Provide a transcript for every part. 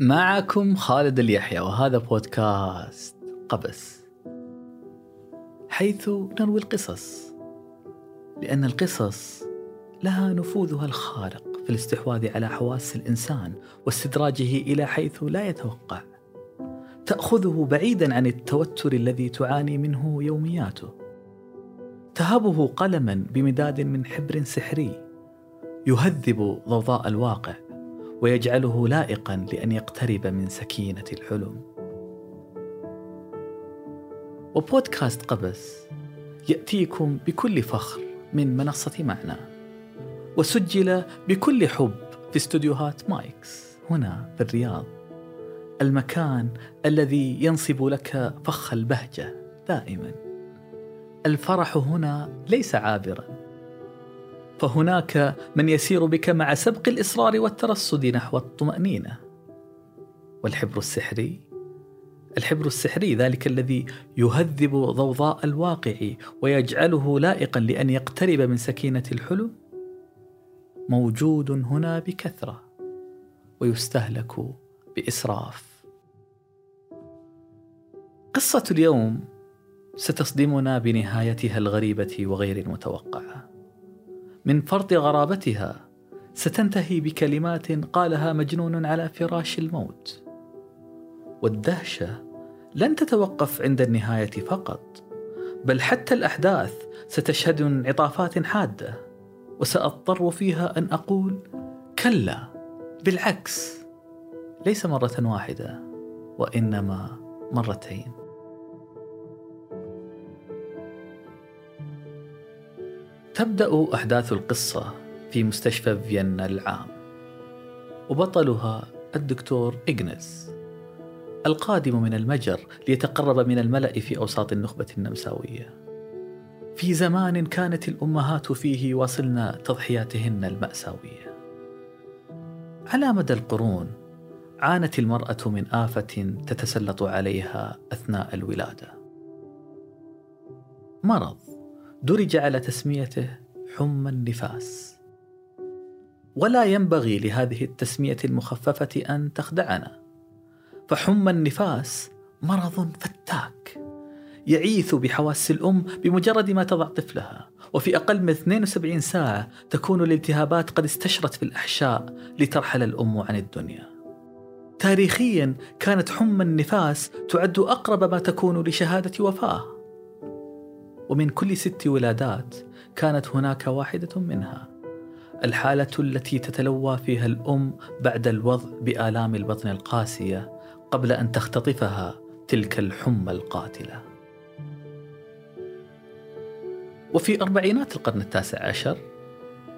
معكم خالد اليحيى وهذا بودكاست قبس. حيث نروي القصص لأن القصص لها نفوذها الخارق في الاستحواذ على حواس الإنسان واستدراجه إلى حيث لا يتوقع. تأخذه بعيدا عن التوتر الذي تعاني منه يومياته. تهبه قلما بمداد من حبر سحري يهذب ضوضاء الواقع. ويجعله لائقا لأن يقترب من سكينة الحلم وبودكاست قبس يأتيكم بكل فخر من منصة معنى وسجل بكل حب في استديوهات مايكس هنا في الرياض المكان الذي ينصب لك فخ البهجة دائما. الفرح هنا ليس عابرا. فهناك من يسير بك مع سبق الإصرار والترصد نحو الطمأنينة. والحبر السحري؟ الحبر السحري ذلك الذي يهذب ضوضاء الواقع ويجعله لائقا لأن يقترب من سكينة الحلم موجود هنا بكثرة ويستهلك بإسراف. قصة اليوم ستصدمنا بنهايتها الغريبة وغير المتوقعة. من فرط غرابتها. ستنتهي بكلمات قالها مجنون على فراش الموت. والدهشة لن تتوقف عند النهاية فقط بل حتى الأحداث ستشهد انعطافات حادة وسأضطر فيها أن أقول كلا بالعكس ليس مرة واحدة وإنما مرتين. تبدأ أحداث القصة في مستشفى فيينا العام وبطلها الدكتور إغنس القادم من المجر ليتقرب من الملأ في أوساط النخبة النمساوية. في زمان كانت الأمهات فيه واصلن تضحياتهن المأساوية. على مدى القرون عانت المرأة من آفة تتسلط عليها أثناء الولادة. مرض درج على تسميته حمى النفاس. ولا ينبغي لهذه التسمية المخففة أن تخدعنا. فحمى النفاس مرض فتاك يعيث بحواس الأم بمجرد ما تضع طفلها. وفي أقل من 72 ساعة تكون الالتهابات قد استشرت في الأحشاء لترحل الأم عن الدنيا. تاريخيا كانت حمى النفاس تعد أقرب ما تكون لشهادة وفاة. ومن كل ست ولادات كانت هناك واحدة منها الحالة التي تتلوى فيها الأم بعد الوضع بآلام البطن القاسية قبل أن تختطفها تلك الحمى القاتلة. وفي أربعينات القرن التاسع عشر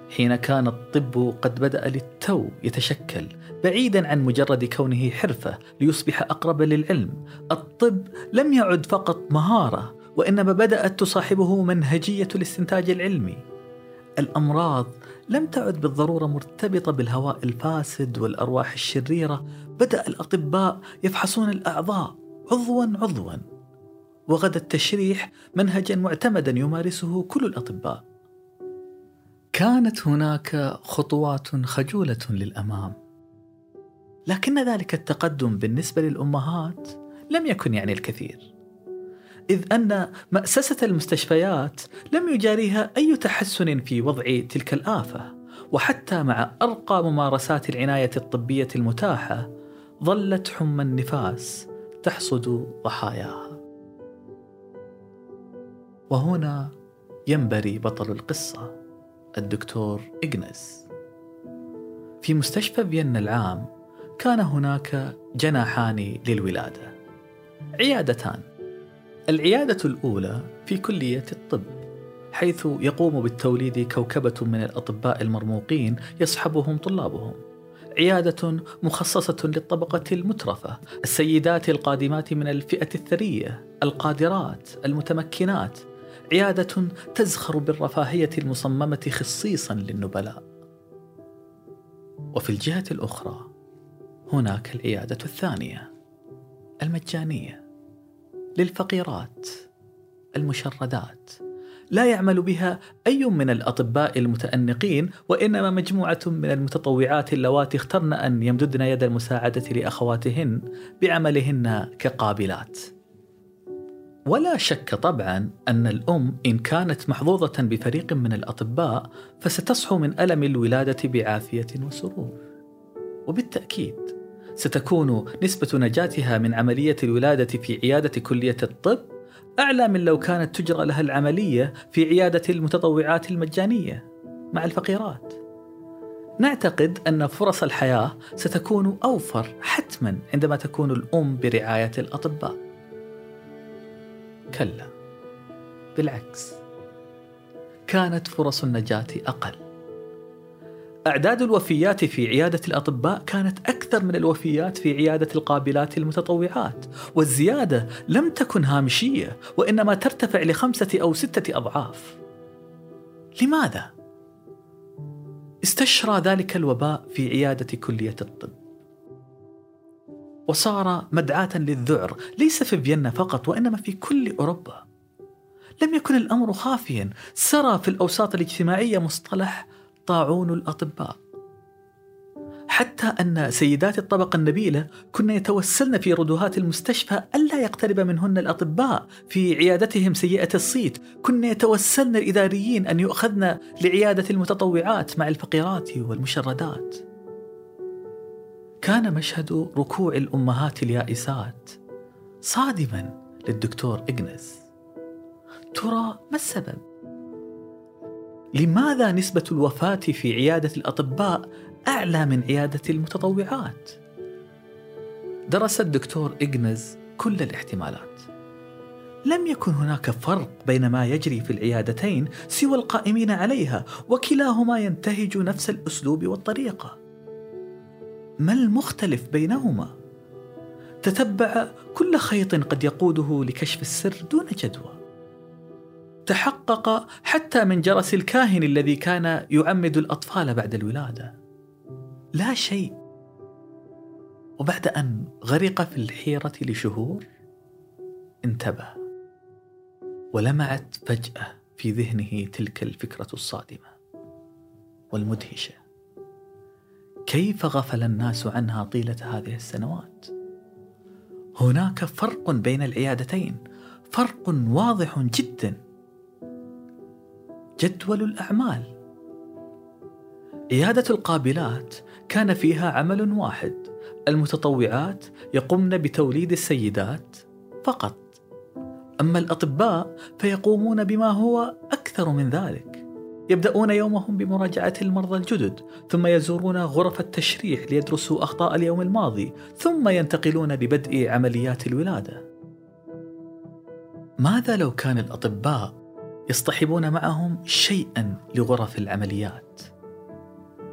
حين كان الطب قد بدأ للتو يتشكل بعيدا عن مجرد كونه حرفة ليصبح أقرب للعلم الطب لم يعد فقط مهارة وإنما بدأت تصاحبه منهجية الاستنتاج العلمي. الأمراض لم تعد بالضرورة مرتبطة بالهواء الفاسد والأرواح الشريرة بدأ الأطباء يفحصون الأعضاء عضوا عضوا. وغدا التشريح منهجا معتمدا يمارسه كل الأطباء. كانت هناك خطوات خجولة للأمام. لكن ذلك التقدم بالنسبة للأمهات لم يكن يعني الكثير. إذ أن مأسسة المستشفيات لم يجاريها أي تحسن في وضع تلك الآفة وحتى مع أرقى ممارسات العناية الطبية المتاحة ظلت حمى النفاس تحصد ضحاياها. وهنا ينبري بطل القصة الدكتور إغنس. في مستشفى فيينا العام كان هناك جناحان للولادة عيادتان العيادة الأولى في كلية الطب حيث يقوم بالتوليد كوكبة من الأطباء المرموقين يصحبهم طلابهم. عيادة مخصصة للطبقة المترفة السيدات القادمات من الفئة الثرية القادرات المتمكنات. عيادة تزخر بالرفاهية المصممة خصيصا للنبلاء. وفي الجهة الأخرى هناك العيادة الثانية المجانية. للفقيرات المشردات لا يعمل بها أي من الأطباء المتأنقين وإنما مجموعة من المتطوعات اللواتي اخترن أن يمددن يد المساعدة لأخواتهن بعملهن كقابلات. ولا شك طبعا أن الأم إن كانت محظوظة بفريق من الأطباء فستصحو من ألم الولادة بعافية وسرور. وبالتأكيد ستكون نسبة نجاتها من عملية الولادة في عيادة كلية الطب أعلى من لو كانت تجرى لها العملية في عيادة المتطوعات المجانية مع الفقيرات. نعتقد أن فرص الحياة ستكون أوفر حتما عندما تكون الأم برعاية الأطباء. كلا بالعكس كانت فرص النجاة أقل. أعداد الوفيات في عيادة الأطباء كانت أكثر من الوفيات في عيادة القابلات المتطوعات والزيادة لم تكن هامشية وإنما ترتفع لخمسة أو ستة أضعاف. لماذا؟ استشرى ذلك الوباء في عيادة كلية الطب. وصار مدعاة للذعر ليس في فيينا فقط وإنما في كل أوروبا. لم يكن الأمر خافيا سرى في الأوساط الاجتماعية مصطلح طاعون الأطباء. حتى أن سيدات الطبقة النبيلة كن يتوسلن في ردوهات المستشفى ألا يقترب منهن الأطباء في عيادتهم سيئة الصيت. كن يتوسلن الإداريين أن يؤخذن لعيادة المتطوعات مع الفقيرات والمشردات. كان مشهد ركوع الأمهات اليائسات صادما للدكتور إجنس ترى ما السبب؟ لماذا نسبة الوفاة في عيادة الأطباء أعلى من عيادة المتطوعات؟ درس الدكتور إجنز كل الاحتمالات. لم يكن هناك فرق بين ما يجري في العيادتين سوى القائمين عليها وكلاهما ينتهج نفس الأسلوب والطريقة. ما المختلف بينهما؟ تتبع كل خيط قد يقوده لكشف السر دون جدوى. تحقق حتى من جرس الكاهن الذي كان يعمد الأطفال بعد الولادة. لا شيء. وبعد أن غرق في الحيرة لشهور انتبه. ولمعت فجأة في ذهنه تلك الفكرة الصادمة والمدهشة. كيف غفل الناس عنها طيلة هذه السنوات؟ هناك فرق بين العيادتين فرق واضح جدا. جدول الأعمال. عيادة القابلات كان فيها عمل واحد المتطوعات يقمن بتوليد السيدات فقط. أما الأطباء فيقومون بما هو أكثر من ذلك. يبدأون يومهم بمراجعة المرضى الجدد ثم يزورون غرف التشريح ليدرسوا أخطاء اليوم الماضي ثم ينتقلون لبدء عمليات الولادة. ماذا لو كان الأطباء يصطحبون معهم شيئا لغرف العمليات.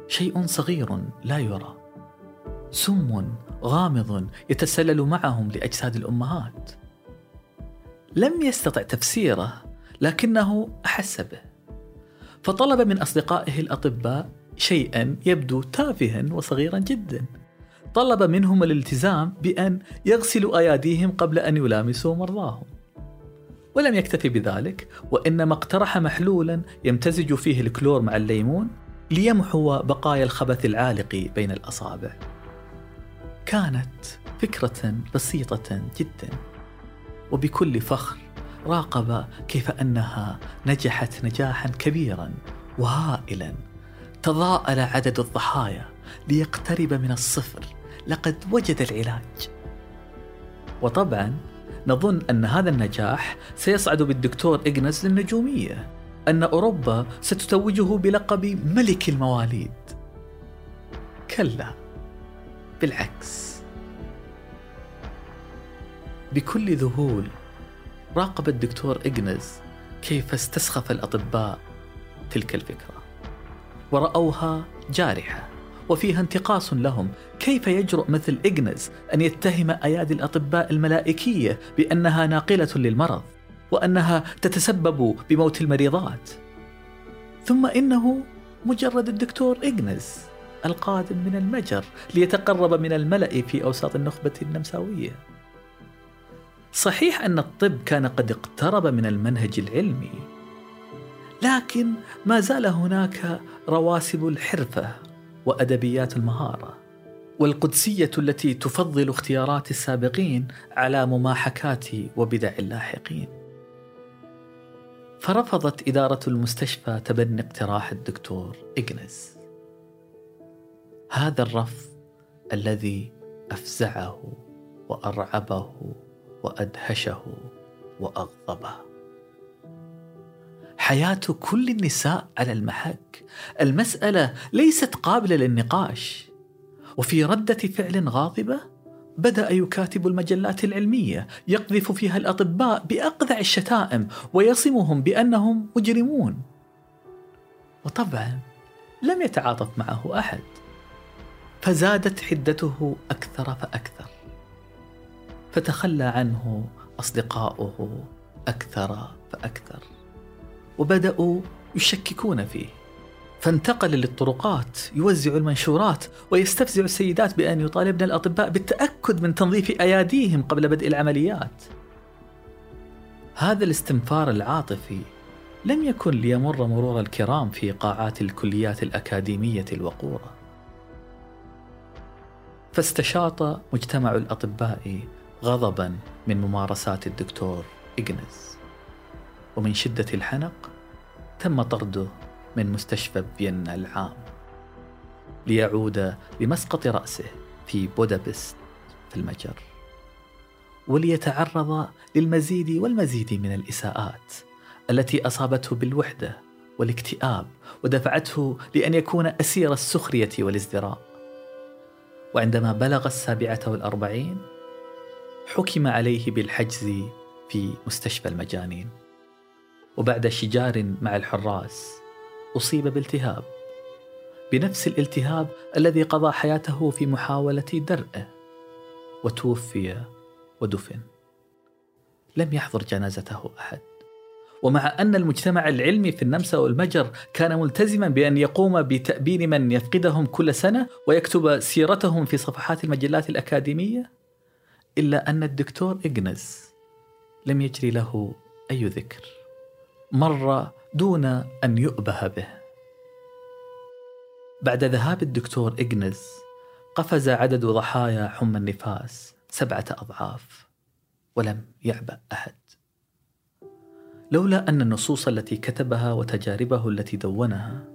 شيء صغير لا يرى. سم غامض يتسلل معهم لأجساد الأمهات. لم يستطع تفسيره لكنه أحس به. فطلب من أصدقائه الأطباء شيئا يبدو تافها وصغيرا جدا. طلب منهم الالتزام بأن يغسلوا أياديهم قبل أن يلامسوا مرضاهم. ولم يكتفي بذلك وإنما اقترح محلولا يمتزج فيه الكلور مع الليمون ليمحو بقايا الخبث العالق بين الأصابع. كانت فكرة بسيطة جدا وبكل فخر راقب كيف أنها نجحت نجاحا كبيرا وهائلا. تضاءل عدد الضحايا ليقترب من الصفر لقد وجد العلاج. وطبعا نظن أن هذا النجاح سيصعد بالدكتور إغنس للنجومية أن أوروبا ستتوجه بلقب ملك المواليد. كلا. بالعكس. بكل ذهول راقب الدكتور إغنز كيف استسخف الأطباء تلك الفكرة. ورأوها جارحة. وفيها انتقاص لهم. كيف يجرؤ مثل إجنز أن يتهم أيادي الأطباء الملائكية بأنها ناقلة للمرض وأنها تتسبب بموت المريضات؟ ثم إنه مجرد الدكتور إجنز القادم من المجر ليتقرب من الملأ في أوساط النخبة النمساوية. صحيح أن الطب كان قد اقترب من المنهج العلمي لكن ما زال هناك رواسب الحرفة. وأدبيات المهارة والقدسية التي تفضل اختيارات السابقين على مماحكات وبدع اللاحقين. فرفضت إدارة المستشفى تبني اقتراح الدكتور إجنس. هذا الرفض الذي أفزعه وأرعبه وأدهشه وأغضبه. حياة كل النساء على المحك. المسألة ليست قابلة للنقاش. وفي ردة فعل غاضبة بدأ يكاتب المجلات العلمية يقذف فيها الأطباء بأقذع الشتائم ويصمهم بأنهم مجرمون. وطبعا لم يتعاطف معه أحد. فزادت حدته أكثر فأكثر. فتخلى عنه أصدقاؤه أكثر فأكثر. وبدأوا يشككون فيه. فانتقل للطرقات يوزع المنشورات ويستفزع السيدات بأن يطالبن الأطباء بالتأكد من تنظيف أياديهم قبل بدء العمليات. هذا الاستنفار العاطفي لم يكن ليمر مرور الكرام في قاعات الكليات الأكاديمية الوقورة. فاستشاط مجتمع الأطباء غضبا من ممارسات الدكتور إجنز ومن شدة الحنق تم طرده من مستشفى فيينا العام ليعود لمسقط رأسه في بودابست في المجر وليتعرض للمزيد والمزيد من الإساءات التي أصابته بالوحدة والاكتئاب ودفعته لأن يكون أسير السخرية والازدراء. وعندما بلغ السابعة والأربعين حكم عليه بالحجز في مستشفى المجانين. وبعد شجار مع الحراس أصيب بالتهاب. بنفس الالتهاب الذي قضى حياته في محاولة درءه وتوفي ودفن. لم يحضر جنازته أحد. ومع أن المجتمع العلمي في النمسا والمجر كان ملتزما بأن يقوم بتأبين من يفقدهم كل سنة ويكتب سيرتهم في صفحات المجلات الأكاديمية إلا أن الدكتور إجنز لم يجري له أي ذكر. مر دون أن يؤبه به. بعد ذهاب الدكتور إجنز قفز عدد ضحايا حمى النفاس سبعة أضعاف ولم يعبأ أحد. لولا أن النصوص التي كتبها وتجاربه التي دونها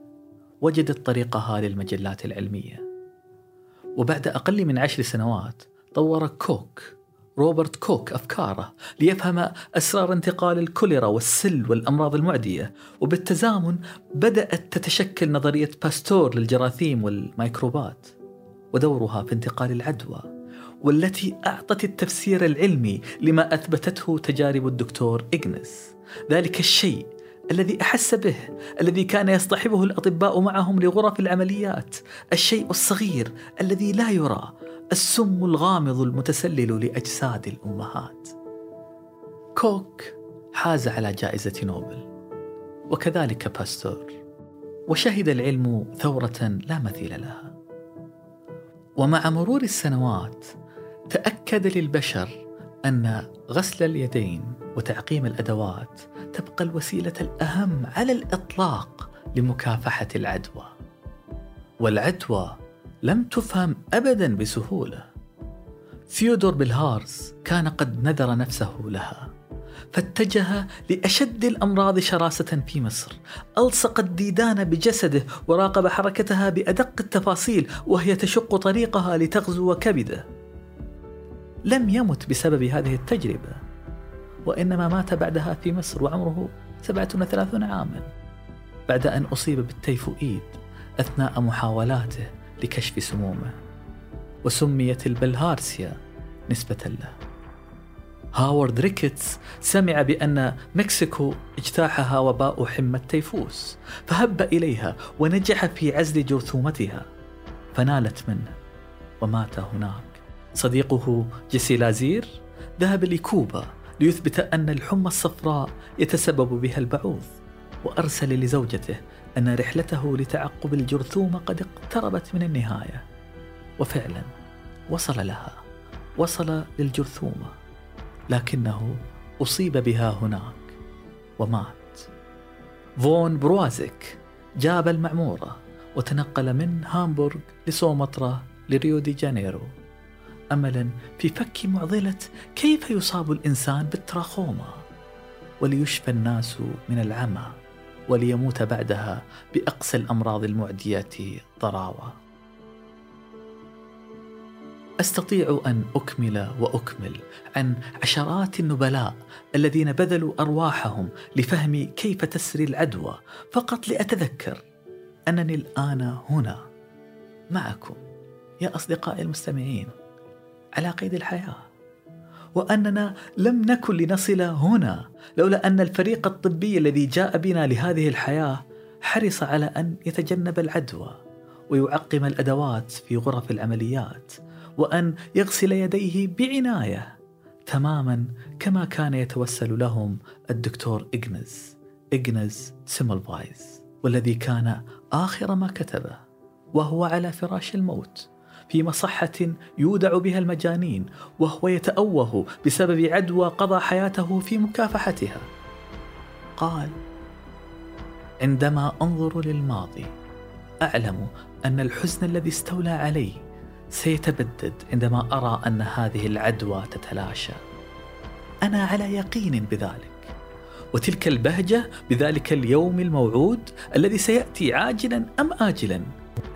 وجدت طريقها للمجلات العلمية. وبعد أقل من عشر سنوات طور كوك روبرت كوك أفكاره ليفهم أسرار انتقال الكوليرا والسل والأمراض المعدية وبالتزامن بدأت تتشكل نظرية باستور للجراثيم والميكروبات ودورها في انتقال العدوى والتي أعطت التفسير العلمي لما أثبتته تجارب الدكتور إغنس ذلك الشيء الذي أحس به الذي كان يصطحبه الأطباء معهم لغرف العمليات الشيء الصغير الذي لا يرى السم الغامض المتسلل لأجساد الأمهات. كوك حاز على جائزة نوبل وكذلك باستور وشهد العلم ثورة لا مثيل لها. ومع مرور السنوات تأكد للبشر أن غسل اليدين وتعقيم الأدوات تبقى الوسيلة الأهم على الإطلاق لمكافحة العدوى. والعدوى لم تفهم ابدا بسهولة. ثيودور بالهارز كان قد نذر نفسه لها فاتجه لأشد الأمراض شراسة في مصر. ألصق الديدان بجسده وراقب حركتها بأدق التفاصيل وهي تشق طريقها لتغزو كبده. لم يمت بسبب هذه التجربة وإنما مات بعدها في مصر وعمره 37 عاما. بعد أن أصيب بالتيفوئيد أثناء محاولاته لكشف سمومه وسميت البلهارسيا نسبة له. هاورد ريكيتس سمع بأن مكسيكو اجتاحها وباء حمى التيفوس فهب إليها ونجح في عزل جرثومتها فنالت منه ومات هناك. صديقه جيسي لازير ذهب لكوبا ليثبت أن الحمى الصفراء يتسبب بها البعوض وأرسل لزوجته أن رحلته لتعقب الجرثومة قد اقتربت من النهاية. وفعلا وصل لها وصل للجرثومة لكنه أصيب بها هناك ومات. فون بروازيك جاب المعمورة وتنقل من هامبورغ لسومطرة لريو دي جانيرو. املا في فك معضلة كيف يصاب الإنسان بالتراخوما وليشفى الناس من العمى. وليموت بعدها باقسى الأمراض المعديه ضراوه أستطيع أن أكمل وأكمل عن عشرات النبلاء الذين بذلوا أرواحهم لفهم كيف تسري العدوى. فقط لأتذكر أنني الآن هنا معكم يا أصدقائي المستمعين على قيد الحياة. وأننا لم نكن لنصل هنا لولا أن الفريق الطبي الذي جاء بنا لهذه الحياة حرص على أن يتجنب العدوى ويعقم الأدوات في غرف العمليات وأن يغسل يديه بعناية تماما كما كان يتوسل لهم الدكتور إجنز إجنز سيملفايز والذي كان آخر ما كتبه وهو على فراش الموت. في مصحة يودع بها المجانين وهو يتأوه بسبب عدوى قضى حياته في مكافحتها. قال عندما أنظر للماضي أعلم أن الحزن الذي استولى علي سيتبدد عندما أرى أن هذه العدوى تتلاشى. أنا على يقين بذلك وتلك البهجة بذلك اليوم الموعود الذي سيأتي عاجلا أم اجلا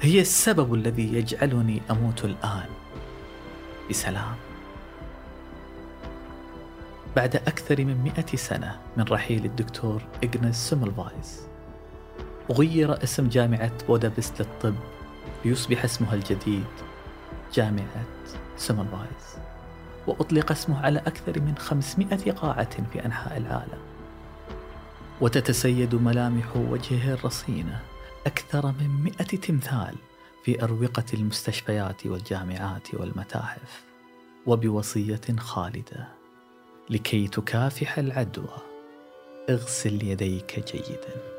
هي السبب الذي يجعلني أموت الآن. بسلام. بعد أكثر من مئة سنة من رحيل الدكتور إغنس سيملفايز غير اسم جامعة بودابست للطب ليصبح اسمها الجديد جامعة سيملفايز وأطلق اسمه على أكثر من 500 قاعة في أنحاء العالم. وتتسيد ملامح وجهه الرصينة أكثر من مئة تمثال في أروقة المستشفيات والجامعات والمتاحف وبوصية خالدة لكي تكافح العدوى. اغسل يديك جيداً.